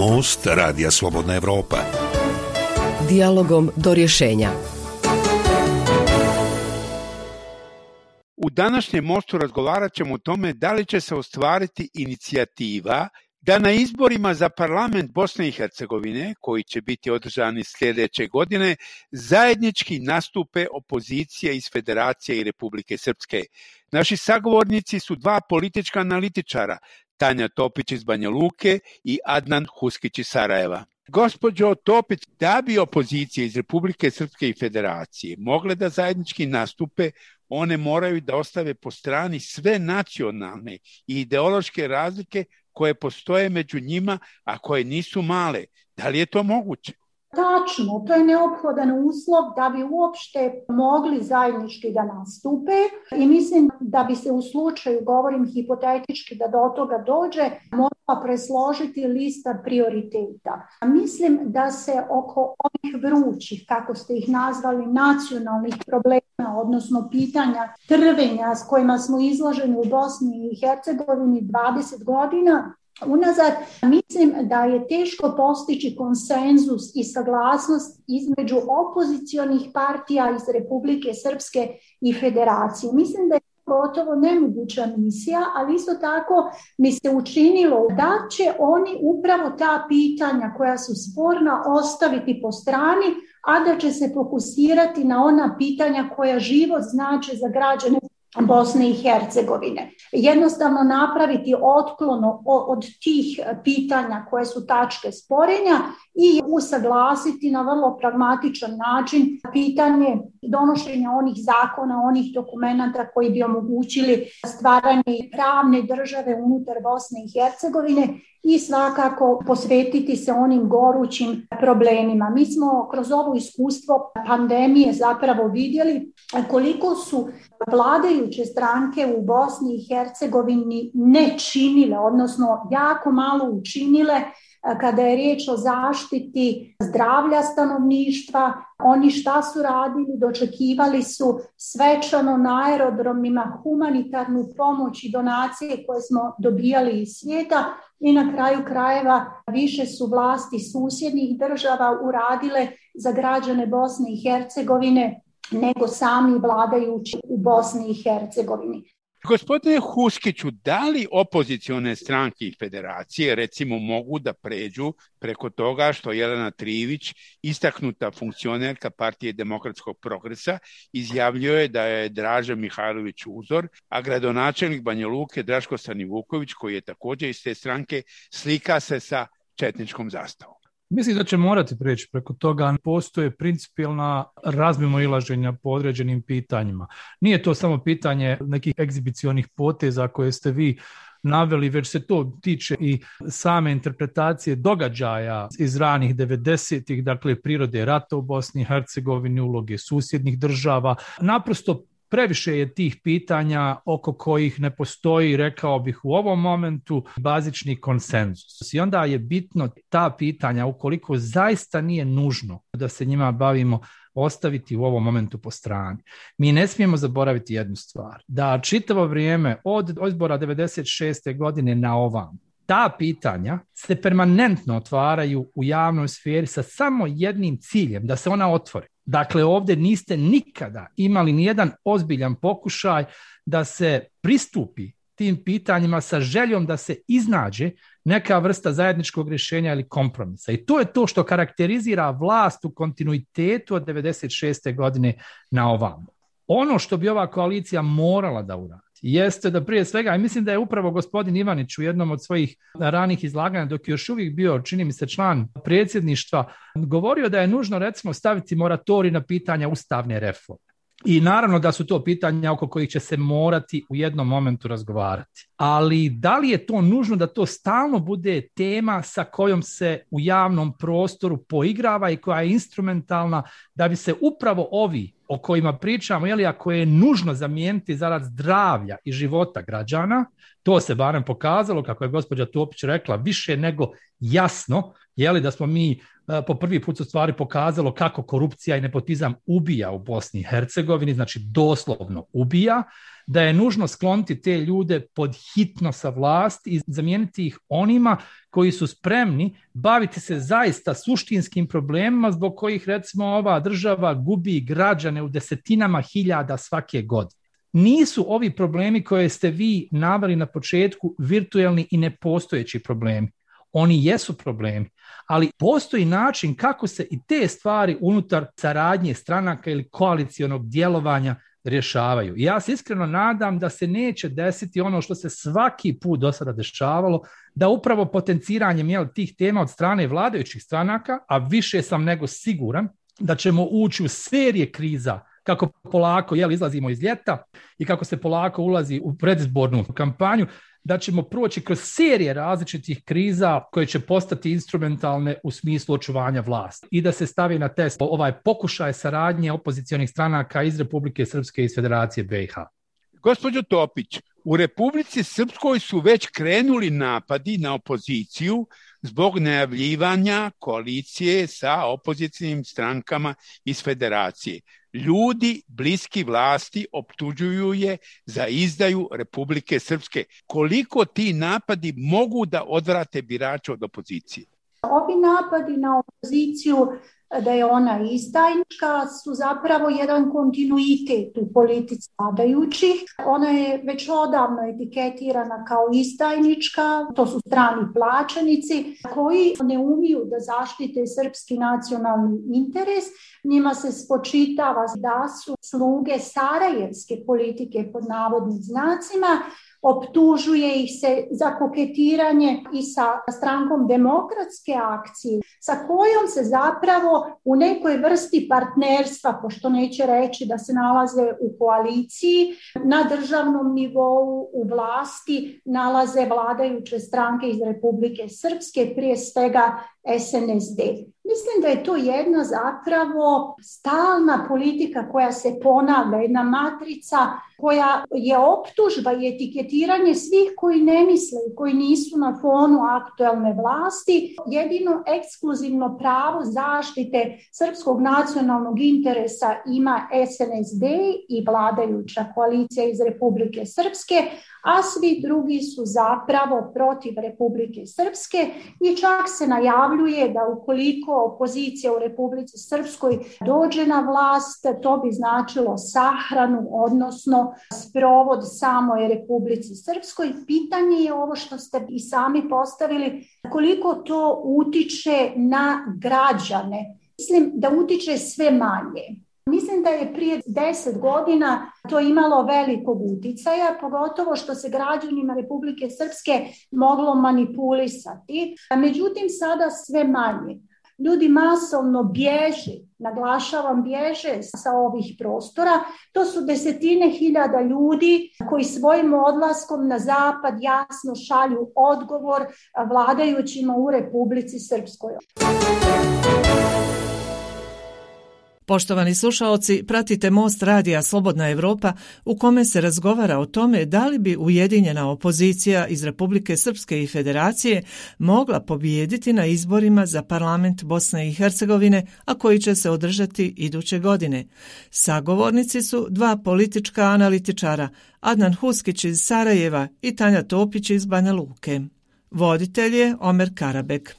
Most Radija Slobodna Evropa. Dialogom do rješenja. U današnjem mostu razgovarat ćemo o tome da li će se ostvariti inicijativa da na izborima za parlament Bosne i Hercegovine, koji će biti održani sljedeće godine, zajednički nastupe opozicije iz Federacije i Republike Srpske. Naši sagovornici su dva politička analitičara, Tanja Topić iz Banja Luke i Adnan Huskić iz Sarajeva. Gospođo Topić, da bi opozicije iz Republike Srpske i Federacije mogle da zajednički nastupe, one moraju da ostave po strani sve nacionalne i ideološke razlike koje postoje među njima, a koje nisu male. Da li je to moguće? Tačno, to je neophodan uslov da bi uopšte mogli zajednički da nastupe i mislim da bi se u slučaju, govorim hipotetički da do toga dođe, morala presložiti lista prioriteta. Mislim da se oko ovih vrućih, kako ste ih nazvali, nacionalnih problema, odnosno pitanja trvenja s kojima smo izloženi u Bosni i Hercegovini 20 godina, unazad, mislim da je teško postići konsenzus i saglasnost između opozicionih partija iz Republike Srpske i Federacije. Mislim da je gotovo nemoguća misija, ali isto tako mi se učinilo da će oni upravo ta pitanja koja su sporna ostaviti po strani, a da će se fokusirati na ona pitanja koja život znači za građane Bosne i Hercegovine. Jednostavno napraviti otklono od tih pitanja koje su tačke sporenja i usaglasiti na vrlo pragmatičan način pitanje donošenja onih zakona, onih dokumenata koji bi omogućili stvaranje pravne države unutar Bosne i Hercegovine i svakako posvetiti se onim gorućim problemima. Mi smo kroz ovo iskustvo pandemije zapravo vidjeli koliko su vladajuće stranke u Bosni i Hercegovini ne činile, odnosno jako malo učinile kada je riječ o zaštiti zdravlja stanovništva, oni šta su radili, dočekivali su svečano na aerodromima humanitarnu pomoć i donacije koje smo dobijali iz svijeta i na kraju krajeva više su vlasti susjednih država uradile za građane Bosne i Hercegovine nego sami vladajući u Bosni i Hercegovini. Gospodine Huskiću, da li opozicione stranke i federacije recimo mogu da pređu preko toga što Jelena Trivić, istaknuta funkcionerka Partije demokratskog progresa, izjavljuje da je Draža Mihajlović uzor, a gradonačelnik Banja Luke Draško Stanivuković, koji je također iz te stranke, slika se sa četničkom zastavom. Mislim da će morati preći preko toga. Postoje principijalna razmimo ilaženja po određenim pitanjima. Nije to samo pitanje nekih egzibicionih poteza koje ste vi naveli, već se to tiče i same interpretacije događaja iz ranih 90-ih, dakle prirode rata u Bosni i Hercegovini, uloge susjednih država. Naprosto Previše je tih pitanja oko kojih ne postoji, rekao bih u ovom momentu, bazični konsenzus. I onda je bitno ta pitanja, ukoliko zaista nije nužno da se njima bavimo, ostaviti u ovom momentu po strani. Mi ne smijemo zaboraviti jednu stvar, da čitavo vrijeme od izbora 96. godine na ovam, ta pitanja se permanentno otvaraju u javnoj sferi sa samo jednim ciljem, da se ona otvori. Dakle, ovdje niste nikada imali nijedan ozbiljan pokušaj da se pristupi tim pitanjima sa željom da se iznađe neka vrsta zajedničkog rješenja ili kompromisa. I to je to što karakterizira vlast u kontinuitetu od 96. godine na ovamo. Ono što bi ova koalicija morala da uradi jeste da prije svega, i mislim da je upravo gospodin Ivanić u jednom od svojih ranih izlaganja, dok je još uvijek bio, čini mi se, član predsjedništva, govorio da je nužno recimo staviti moratorij na pitanja ustavne reforme. I naravno da su to pitanja oko kojih će se morati u jednom momentu razgovarati. Ali da li je to nužno da to stalno bude tema sa kojom se u javnom prostoru poigrava i koja je instrumentalna da bi se upravo ovi o kojima pričamo, je li, ako je nužno zamijeniti zarad zdravlja i života građana, to se barem pokazalo, kako je gospođa Topić rekla, više nego jasno, Jeli da smo mi po prvi put u stvari pokazalo kako korupcija i nepotizam ubija u Bosni i Hercegovini, znači doslovno ubija, da je nužno skloniti te ljude pod hitno sa vlasti i zamijeniti ih onima koji su spremni baviti se zaista suštinskim problemima zbog kojih recimo ova država gubi građane u desetinama hiljada svake godine. Nisu ovi problemi koje ste vi naveli na početku virtualni i nepostojeći problemi. Oni jesu problemi, ali postoji način kako se i te stvari unutar saradnje stranaka ili koalicijonog djelovanja rješavaju. Ja se iskreno nadam da se neće desiti ono što se svaki put do sada dešavalo, da upravo potenciranjem jel, tih tema od strane vladajućih stranaka, a više sam nego siguran da ćemo ući u serije kriza kako polako jel, izlazimo iz ljeta i kako se polako ulazi u predizbornu kampanju, da ćemo proći kroz serije različitih kriza koje će postati instrumentalne u smislu očuvanja vlasti i da se stavi na test ovaj pokušaj saradnje opozicijonih stranaka iz Republike Srpske i iz Federacije BiH. Gospođo Topić, u Republici Srpskoj su već krenuli napadi na opoziciju zbog najavljivanja koalicije sa opozicijnim strankama iz federacije. Ljudi bliski vlasti optužuju je za izdaju Republike Srpske. Koliko ti napadi mogu da odvrate birače od opozicije? Ovi napadi na opoziciju da je ona izdajnička su zapravo jedan kontinuitet u politici vladajućih. Ona je već odavno etiketirana kao izdajnička, to su strani plaćanici koji ne umiju da zaštite srpski nacionalni interes. Njima se spočitava da su sluge sarajevske politike pod navodnim znacima, optužuje ih se za koketiranje i sa strankom demokratske akcije, sa kojom se zapravo u nekoj vrsti partnerstva, pošto neće reći da se nalaze u koaliciji, na državnom nivou u vlasti nalaze vladajuće stranke iz Republike Srpske, prije svega SNSD. Mislim da je to jedna zapravo stalna politika koja se ponavlja, jedna matrica koja je optužba i etiketiranje svih koji ne misle koji nisu na fonu aktualne vlasti. Jedino ekskluzivno pravo zaštite srpskog nacionalnog interesa ima SNSD i vladajuća koalicija iz Republike Srpske, a svi drugi su zapravo protiv Republike Srpske i čak se najavljuje da ukoliko opozicija u Republici Srpskoj dođe na vlast, to bi značilo sahranu, odnosno sprovod samoj Republici Srpskoj. Pitanje je ovo što ste i sami postavili, koliko to utiče na građane. Mislim da utiče sve manje. Mislim da je prije deset godina to imalo velikog uticaja, pogotovo što se građanima Republike Srpske moglo manipulisati. Međutim, sada sve manje. Ljudi masovno bježe, naglašavam bježe sa ovih prostora. To su desetine hiljada ljudi koji svojim odlaskom na zapad jasno šalju odgovor vladajućima u Republici Srpskoj. Poštovani slušaoci, pratite Most radija Slobodna Europa u kome se razgovara o tome da li bi ujedinjena opozicija iz Republike Srpske i Federacije mogla pobijediti na izborima za parlament Bosne i Hercegovine, a koji će se održati iduće godine. Sagovornici su dva politička analitičara, Adnan Huskić iz Sarajeva i Tanja Topić iz Banja Luke. Voditelj je Omer Karabek.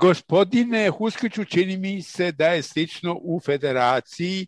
Gospodine Huskiću, čini mi se da je slično u federaciji.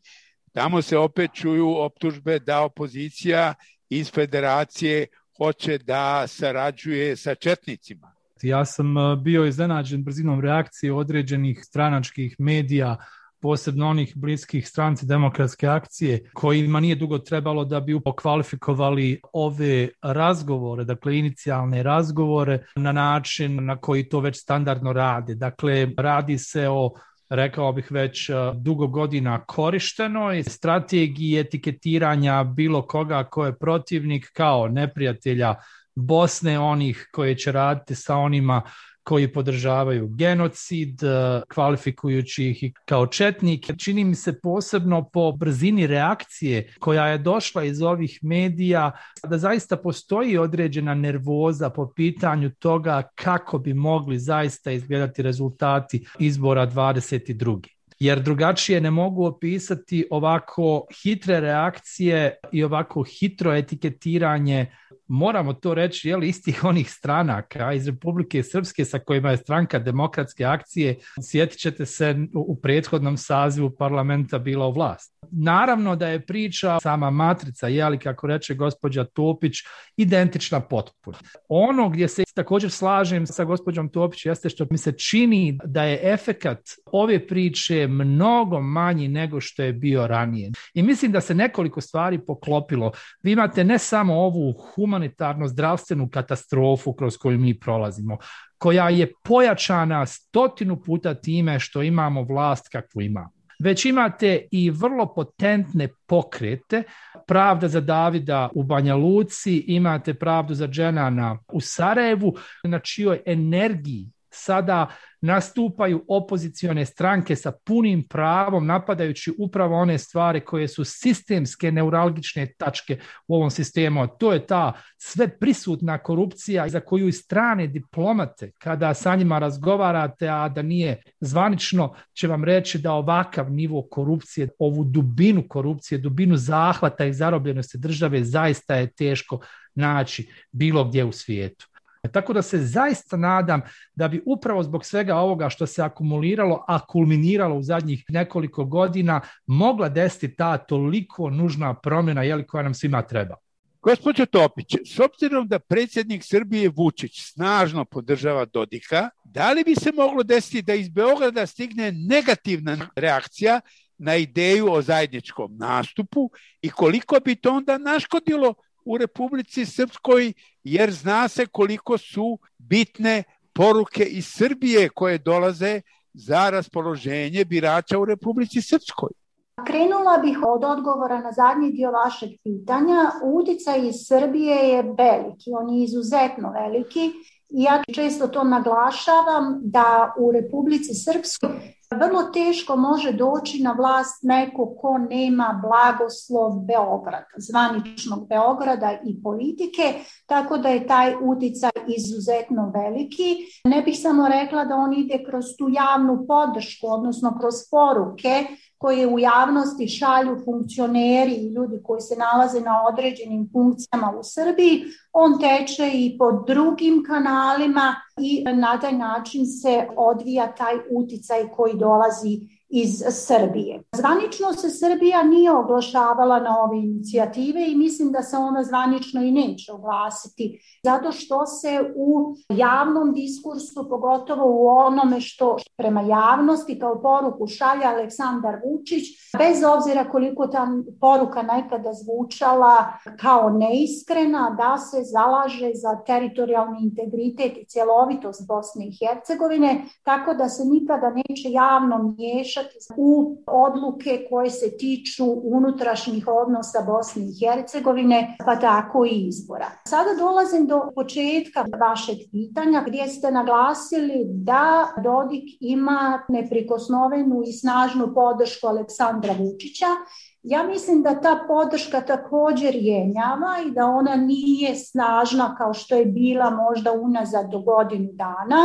Tamo se opet čuju optužbe da opozicija iz federacije hoće da sarađuje sa četnicima. Ja sam eh, bio iznenađen brzinom reakcije određenih stranačkih medija posebno onih bliskih stranci demokratske akcije, kojima nije dugo trebalo da bi ukvalifikovali ove razgovore, dakle inicijalne razgovore na način na koji to već standardno radi. Dakle, radi se o rekao bih već e, dugo godina korištenoj strategiji etiketiranja bilo koga ko je protivnik kao neprijatelja Bosne, onih koji će raditi sa onima koji podržavaju genocid, e, kvalifikujući ih kao četnike. Čini mi se posebno po brzini reakcije koja je došla iz ovih medija da zaista postoji određena nervoza po pitanju toga kako bi mogli zaista izgledati rezultati izbora 22 jer drugačije ne mogu opisati ovako hitre reakcije i ovako hitro etiketiranje moramo to reći, jel, istih onih stranaka iz Republike Srpske sa kojima je stranka demokratske akcije, sjetit ćete se u prethodnom sazivu parlamenta bila u vlast. Naravno da je priča sama matrica, je ali kako reče gospođa Topić, identična potpuno. Ono gdje se također slažem sa gospođom Topić jeste što mi se čini da je efekat ove priče mnogo manji nego što je bio ranije. I mislim da se nekoliko stvari poklopilo. Vi imate ne samo ovu humanitarno zdravstvenu katastrofu kroz koju mi prolazimo, koja je pojačana stotinu puta time što imamo vlast kakvu imamo već imate i vrlo potentne pokrete. Pravda za Davida u Banja Luci, imate pravdu za Dženana u Sarajevu, na čijoj energiji sada nastupaju opozicione stranke sa punim pravom napadajući upravo one stvari koje su sistemske neuralgične tačke u ovom sistemu. To je ta sve prisutna korupcija za koju i strane diplomate kada sa njima razgovarate, a da nije zvanično, će vam reći da ovakav nivo korupcije, ovu dubinu korupcije, dubinu zahvata i zarobljenosti države zaista je teško naći bilo gdje u svijetu. Tako da se zaista nadam da bi upravo zbog svega ovoga što se akumuliralo, a kulminiralo u zadnjih nekoliko godina, mogla desiti ta toliko nužna promjena jeli, koja nam svima treba. Gospođo Topić, s obzirom da predsjednik Srbije Vučić snažno podržava Dodika, da li bi se moglo desiti da iz Beograda stigne negativna reakcija na ideju o zajedničkom nastupu i koliko bi to onda naškodilo u Republici Srpskoj, jer zna se koliko su bitne poruke iz Srbije koje dolaze za raspoloženje birača u Republici Srpskoj. Krenula bih od odgovora na zadnji dio vašeg pitanja. Uticaj iz Srbije je veliki, on je izuzetno veliki ja često to naglašavam da u Republici Srpskoj vrlo teško može doći na vlast neko ko nema blagoslov Beograda, zvaničnog Beograda i politike, tako da je taj uticaj izuzetno veliki. Ne bih samo rekla da on ide kroz tu javnu podršku, odnosno kroz poruke koje u javnosti šalju funkcioneri i ljudi koji se nalaze na određenim funkcijama u Srbiji, on teče i po drugim kanalima i na taj način se odvija taj uticaj koji dolazi iz Srbije. Zvanično se Srbija nije oglašavala na ove inicijative i mislim da se ona zvanično i neće oglasiti, zato što se u javnom diskursu, pogotovo u onome što prema javnosti kao poruku šalja Aleksandar Vučić, bez obzira koliko ta poruka nekada zvučala kao neiskrena, da se zalaže za teritorijalni integritet i cjelovitost Bosne i Hercegovine, tako da se nikada neće javno miješati u odluke koje se tiču unutrašnjih odnosa Bosne i Hercegovine, pa tako i izbora. Sada dolazim do početka vašeg pitanja gdje ste naglasili da Dodik ima neprikosnovenu i snažnu podršku Aleksandra Vučića ja mislim da ta podrška također jenjava i da ona nije snažna kao što je bila možda unazad do godinu dana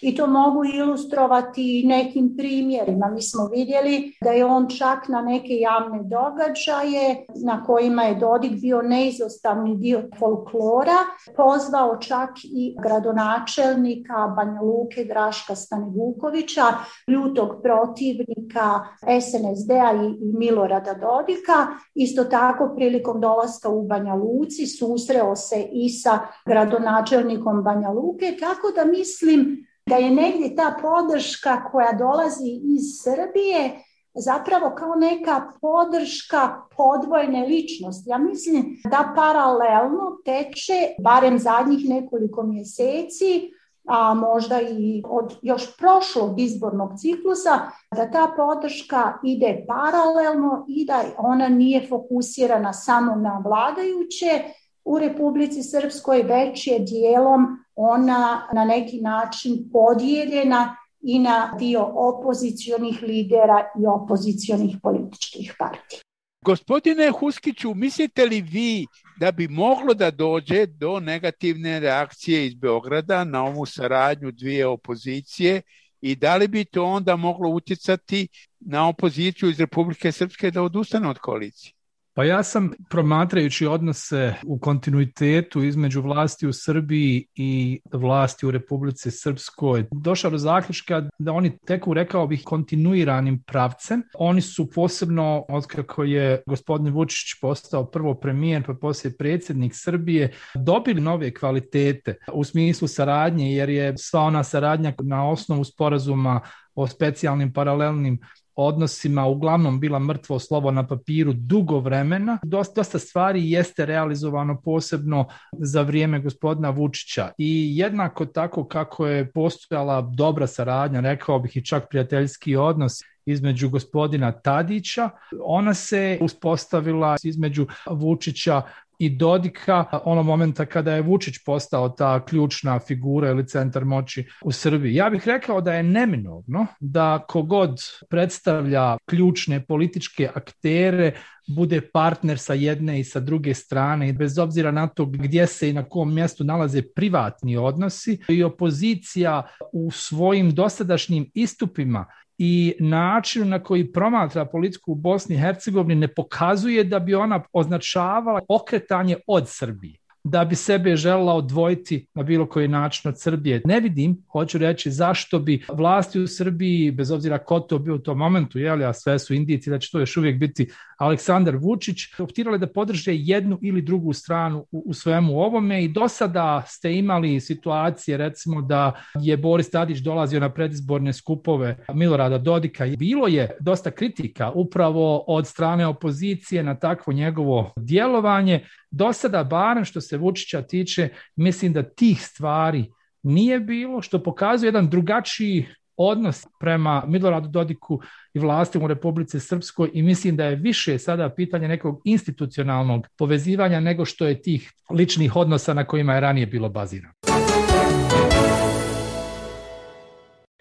i to mogu ilustrovati nekim primjerima. Mi smo vidjeli da je on čak na neke javne događaje na kojima je Dodik bio neizostavni dio folklora, pozvao čak i gradonačelnika Banja Luke Draška Stanevukovića, ljutog protivnika SNSD-a i Milorada Dodika Dodika. Isto tako prilikom dolaska u Banja Luci susreo se i sa gradonačelnikom Banja Luke, tako da mislim da je negdje ta podrška koja dolazi iz Srbije zapravo kao neka podrška podvojne ličnosti. Ja mislim da paralelno teče, barem zadnjih nekoliko mjeseci, a možda i od još prošlog izbornog ciklusa, da ta podrška ide paralelno i da ona nije fokusirana samo na vladajuće, u Republici Srpskoj, već je dijelom ona na neki način podijeljena i na dio opozicionih lidera i opozicionih političkih partija. Gospodine Huskiću, mislite li vi da bi moglo da dođe do negativne reakcije iz Beograda na ovu saradnju dvije opozicije i da li bi to onda moglo utjecati na opoziciju iz Republike Srpske da odustane od koalicije? Pa ja sam promatrajući odnose u kontinuitetu između vlasti u Srbiji i vlasti u Republici Srpskoj došao do zaključka da oni teku, rekao bih, kontinuiranim pravcem. Oni su posebno, otkako je gospodin Vučić postao prvo premijer, pa poslije predsjednik Srbije, dobili nove kvalitete u smislu saradnje, jer je sva ona saradnja na osnovu sporazuma o specijalnim paralelnim odnosima uglavnom bila mrtvo slovo na papiru dugo vremena. Dosta, dosta stvari jeste realizovano posebno za vrijeme gospodina Vučića i jednako tako kako je postojala dobra saradnja, rekao bih i čak prijateljski odnos između gospodina Tadića, ona se uspostavila između Vučića i Dodika onog momenta kada je Vučić postao ta ključna figura ili centar moći u Srbiji. Ja bih rekao da je neminovno da kogod predstavlja ključne političke aktere bude partner sa jedne i sa druge strane i bez obzira na to gdje se i na kom mjestu nalaze privatni odnosi i opozicija u svojim dosadašnjim istupima i načinu na koji promatra politiku u Bosni i Hercegovini ne pokazuje da bi ona označavala okretanje od Srbije da bi sebe želela odvojiti na bilo koji način od Srbije. Ne vidim, hoću reći, zašto bi vlasti u Srbiji, bez obzira ko to bio u tom momentu, jeli, a sve su indici da će to još uvijek biti Aleksandar Vučić, optirale da podrže jednu ili drugu stranu u, u svemu ovome i do sada ste imali situacije, recimo da je Boris Tadić dolazio na predizborne skupove Milorada Dodika i bilo je dosta kritika upravo od strane opozicije na takvo njegovo djelovanje. Do sada, barem što se Vučića tiče, mislim da tih stvari nije bilo, što pokazuje jedan drugačiji odnos prema Miloradu Dodiku i vlastima u Republici Srpskoj i mislim da je više sada pitanje nekog institucionalnog povezivanja nego što je tih ličnih odnosa na kojima je ranije bilo bazirano.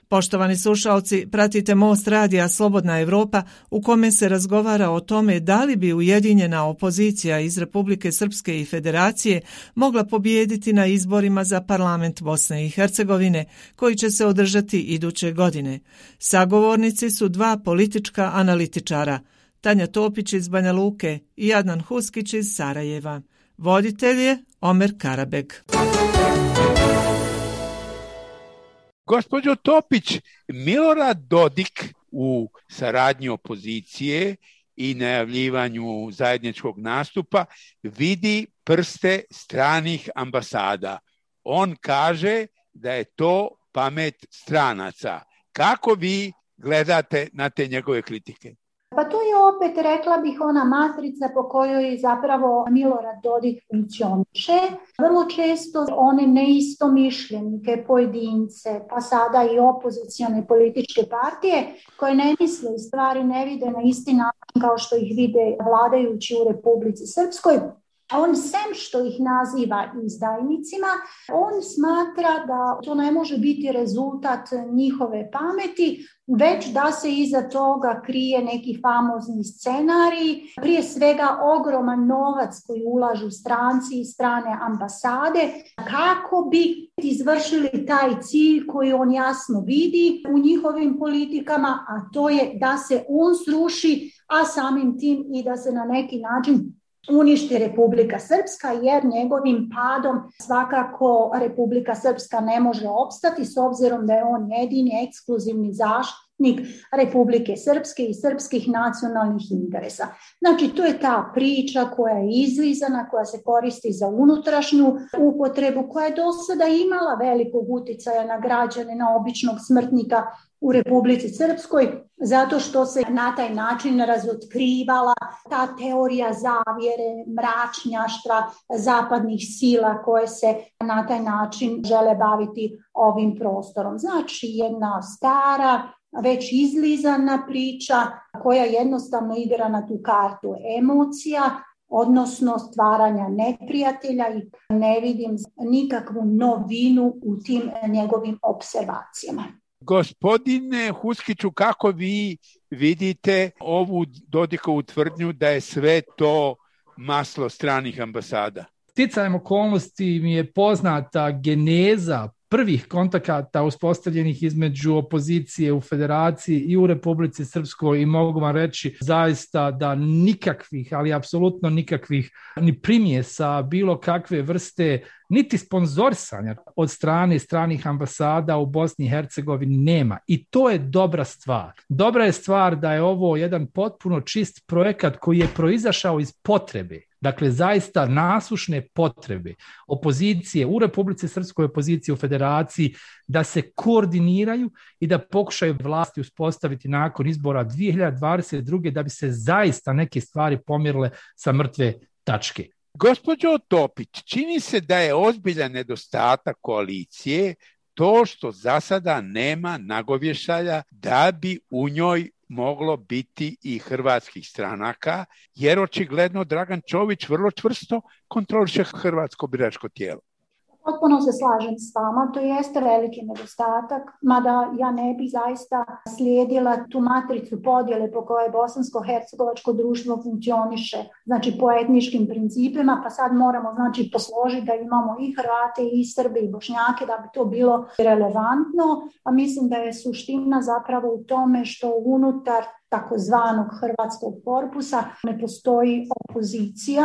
Poštovani slušalci, pratite Most radija Slobodna Evropa u kome se razgovara o tome da li bi ujedinjena opozicija iz Republike Srpske i Federacije mogla pobijediti na izborima za parlament Bosne i Hercegovine koji će se održati iduće godine. Sagovornici su dva politička analitičara, Tanja Topić iz Banja Luke i Adnan Huskić iz Sarajeva. Voditelj je Omer Karabeg. Gospođo Topić, Milorad Dodik u saradnji opozicije i najavljivanju zajedničkog nastupa vidi prste stranih ambasada. On kaže da je to pamet stranaca. Kako vi gledate na te njegove kritike? Pa to je opet, rekla bih, ona matrica po kojoj zapravo Milorad Dodik funkcioniše. Vrlo često one neistomišljenike, pojedince, pa sada i opozicione političke partije, koje ne misle stvari ne vide na isti način kao što ih vide vladajući u Republici Srpskoj, on sem što ih naziva izdajnicima, on smatra da to ne može biti rezultat njihove pameti, već da se iza toga krije neki famozni scenarij, prije svega ogroman novac koji ulažu stranci i strane ambasade, kako bi izvršili taj cilj koji on jasno vidi u njihovim politikama, a to je da se on sruši, a samim tim i da se na neki način uništi Republika Srpska jer njegovim padom svakako Republika Srpska ne može opstati s obzirom da je on jedini ekskluzivni zaštitnik Republike Srpske i srpskih nacionalnih interesa. Znači to je ta priča koja je izlizana, koja se koristi za unutrašnju upotrebu, koja je do sada imala velikog uticaja na građane, na običnog smrtnika u Republici Srpskoj zato što se na taj način razotkrivala ta teorija zavjere, mračnjaštra zapadnih sila koje se na taj način žele baviti ovim prostorom. Znači jedna stara, već izlizana priča koja jednostavno igra na tu kartu emocija odnosno stvaranja neprijatelja i ne vidim nikakvu novinu u tim njegovim observacijama. Gospodine Huskiću, kako vi vidite ovu Dodikovu tvrdnju da je sve to maslo stranih ambasada? Sticajem okolnosti mi je poznata geneza prvih kontakata uspostavljenih između opozicije u federaciji i u Republici Srpskoj i mogu vam reći zaista da nikakvih, ali apsolutno nikakvih ni primjesa bilo kakve vrste niti sponzorisanja od strane stranih ambasada u Bosni i Hercegovini nema. I to je dobra stvar. Dobra je stvar da je ovo jedan potpuno čist projekat koji je proizašao iz potrebe Dakle, zaista nasušne potrebe opozicije u Republici Srpskoj opoziciji u federaciji da se koordiniraju i da pokušaju vlasti uspostaviti nakon izbora 2022. da bi se zaista neke stvari pomjerile sa mrtve tačke. Gospođo Topić, čini se da je ozbiljan nedostatak koalicije to što za sada nema nagovješalja da bi u njoj moglo biti i hrvatskih stranaka, jer očigledno Dragan Čović vrlo čvrsto kontroliše hrvatsko biračko tijelo. Potpuno se slažem s vama, to jeste veliki nedostatak, mada ja ne bi zaista slijedila tu matricu podjele po kojoj bosansko-hercegovačko društvo funkcioniše, znači po etničkim principima, pa sad moramo znači posložiti da imamo i Hrvate i Srbe i Bošnjake da bi to bilo relevantno, a mislim da je suština zapravo u tome što unutar takozvanog hrvatskog korpusa ne postoji opozicija.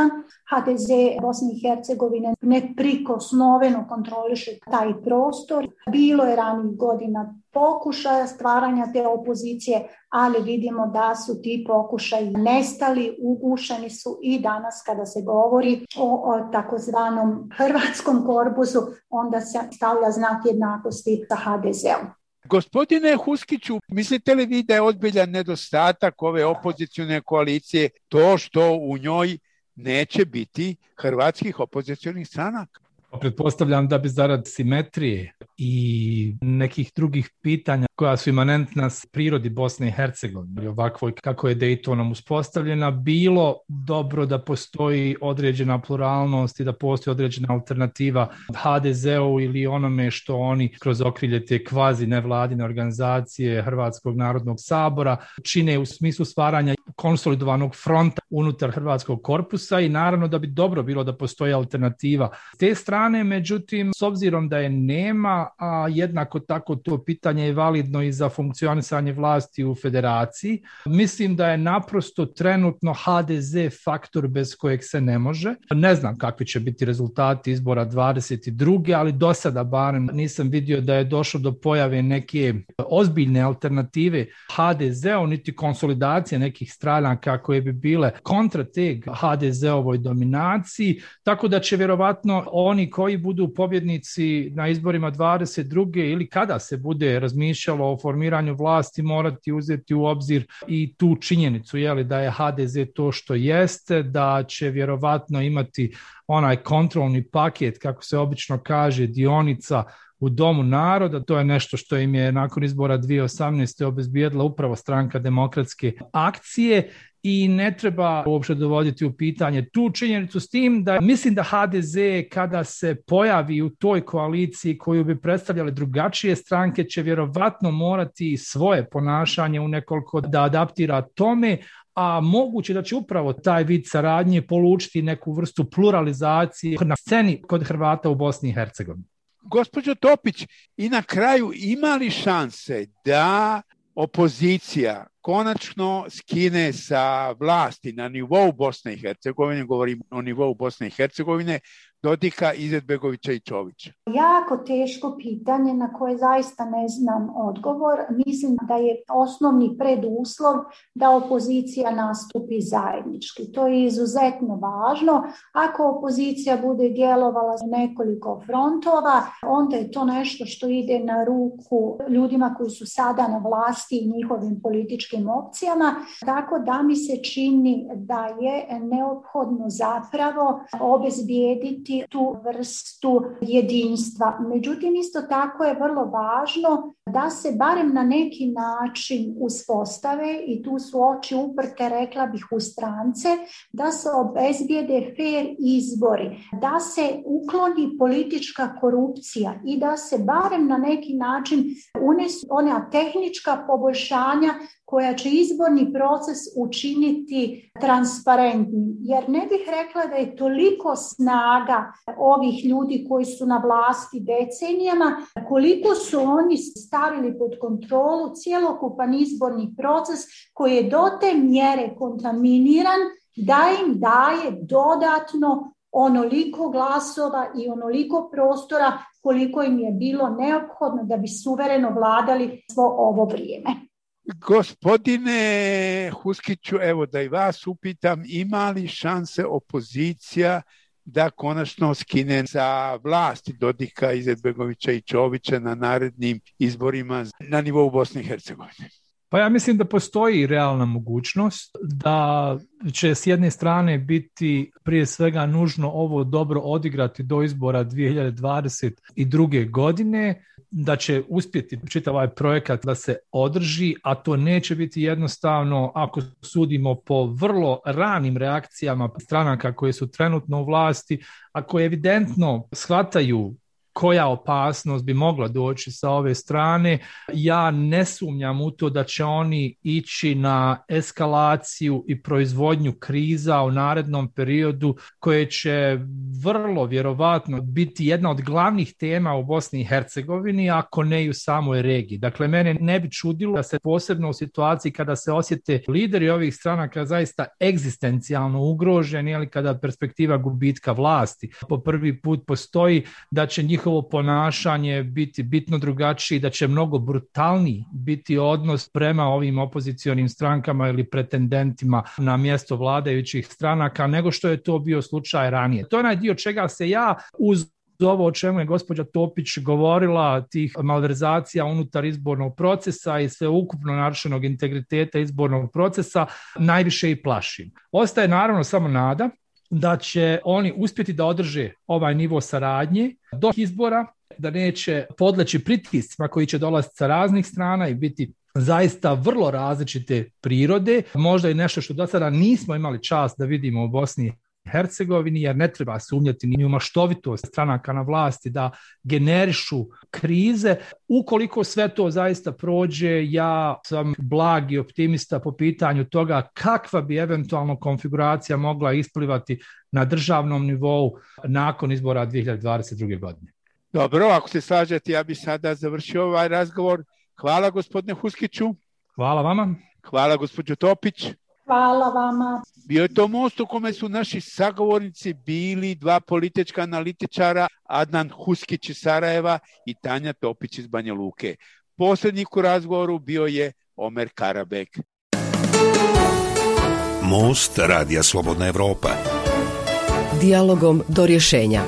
HDZ Bosne i Hercegovine neprikosnoveno kontroliše taj prostor. Bilo je ranih godina pokušaja stvaranja te opozicije, ali vidimo da su ti pokušaji nestali, ugušeni su i danas kada se govori o, o takozvanom hrvatskom korpusu, onda se stavlja znak jednakosti sa HDZ-om. Gospodine Huskiću, mislite li vi da je ozbiljan nedostatak ove opozicione koalicije to što u njoj neće biti hrvatskih opozicijonih stranaka? Pretpostavljam da bi zarad simetrije i nekih drugih pitanja koja su imanentna s prirodi Bosne i Hercegovine, ovakvoj kako je Daytonom uspostavljena, bilo dobro da postoji određena pluralnost i da postoji određena alternativa HDZ-u ili onome što oni kroz okrilje te kvazi nevladine organizacije Hrvatskog narodnog sabora čine u smislu stvaranja konsolidovanog fronta unutar Hrvatskog korpusa i naravno da bi dobro bilo da postoji alternativa. S te strane, međutim, s obzirom da je nema, a jednako tako to pitanje je validno i za funkcionisanje vlasti u federaciji, mislim da je naprosto trenutno HDZ faktor bez kojeg se ne može. Ne znam kakvi će biti rezultati izbora 22. ali do sada barem nisam vidio da je došlo do pojave neke ozbiljne alternative HDZ-u, niti konsolidacije nekih stranaka koje bi bile kontra te HDZ-ovoj dominaciji, tako da će vjerovatno oni koji budu pobjednici na izborima 22. ili kada se bude razmišljalo o formiranju vlasti morati uzeti u obzir i tu činjenicu je da je HDZ to što jeste, da će vjerovatno imati onaj kontrolni paket, kako se obično kaže, dionica u Domu naroda, to je nešto što im je nakon izbora 2018. obezbijedila upravo stranka demokratske akcije i ne treba uopšte dovoditi u pitanje tu činjenicu s tim da mislim da HDZ kada se pojavi u toj koaliciji koju bi predstavljale drugačije stranke će vjerovatno morati svoje ponašanje u nekoliko da adaptira tome, a moguće da će upravo taj vid saradnje polučiti neku vrstu pluralizacije na sceni kod Hrvata u Bosni i Hercegovini. Gospođo Topić, i na kraju ima li šanse da opozicija konačno skine sa vlasti na nivou Bosne i Hercegovine, govorim o nivou Bosne i Hercegovine, Dodika, Izetbegovića i Čovića? Jako teško pitanje na koje zaista ne znam odgovor. Mislim da je osnovni preduslov da opozicija nastupi zajednički. To je izuzetno važno. Ako opozicija bude djelovala za nekoliko frontova, onda je to nešto što ide na ruku ljudima koji su sada na vlasti i njihovim političkim opcijama. Tako da mi se čini da je neophodno zapravo obezbijediti tu vrstu jedinstva. Međutim, isto tako je vrlo važno da se barem na neki način uspostave i tu su oči uprte, rekla bih, u strance, da se obezbijede fair izbori, da se ukloni politička korupcija i da se barem na neki način unesu ona tehnička poboljšanja koja će izborni proces učiniti transparentnim. Jer ne bih rekla da je toliko snaga ovih ljudi koji su na vlasti decenijama, koliko su oni stavili pod kontrolu cjelokupan izborni proces koji je do te mjere kontaminiran da im daje dodatno onoliko glasova i onoliko prostora koliko im je bilo neophodno da bi suvereno vladali svo ovo vrijeme. Gospodine Huskiću, evo da i vas upitam, ima li šanse opozicija da konačno skine za vlasti Dodika, Izetbegovića i Čovića na narednim izborima na nivou Bosne i Hercegovine? Pa ja mislim da postoji realna mogućnost da će s jedne strane biti prije svega nužno ovo dobro odigrati do izbora 2022. godine, da će uspjeti čitav ovaj projekat da se održi, a to neće biti jednostavno ako sudimo po vrlo ranim reakcijama stranaka koje su trenutno u vlasti, a koje evidentno shvataju koja opasnost bi mogla doći sa ove strane. Ja ne sumnjam u to da će oni ići na eskalaciju i proizvodnju kriza u narednom periodu koje će vrlo vjerovatno biti jedna od glavnih tema u Bosni i Hercegovini, ako ne i u samoj regiji. Dakle, mene ne bi čudilo da se posebno u situaciji kada se osjete lideri ovih stranaka zaista egzistencijalno ugroženi ili kada perspektiva gubitka vlasti po prvi put postoji da će njih njihovo ponašanje biti bitno drugačiji, da će mnogo brutalniji biti odnos prema ovim opozicionim strankama ili pretendentima na mjesto vladajućih stranaka nego što je to bio slučaj ranije. To je onaj dio čega se ja uz ovo o čemu je gospođa Topić govorila, tih malverzacija unutar izbornog procesa i sve ukupno narušenog integriteta izbornog procesa, najviše i plašim. Ostaje naravno samo nada da će oni uspjeti da održe ovaj nivo saradnje do izbora, da neće podleći pritiscima koji će dolaziti sa raznih strana i biti zaista vrlo različite prirode, možda i nešto što do sada nismo imali čast da vidimo u Bosni Hercegovini, jer ne treba sumnjati ni u maštovitost stranaka na vlasti da generišu krize. Ukoliko sve to zaista prođe, ja sam blagi optimista po pitanju toga kakva bi eventualno konfiguracija mogla isplivati na državnom nivou nakon izbora 2022. godine. Dobro, ako se slažete, ja bih sada završio ovaj razgovor. Hvala gospodine Huskiću. Hvala vama. Hvala gospođo Topić. Hvala vama. Bio je to most u kome su naši sagovornici bili dva politička analitičara, Adnan Huskić iz Sarajeva i Tanja Topić iz Banja Luke. Posljednik u razgovoru bio je Omer Karabek. Most Radija Slobodna Evropa. Dialogom do rješenja.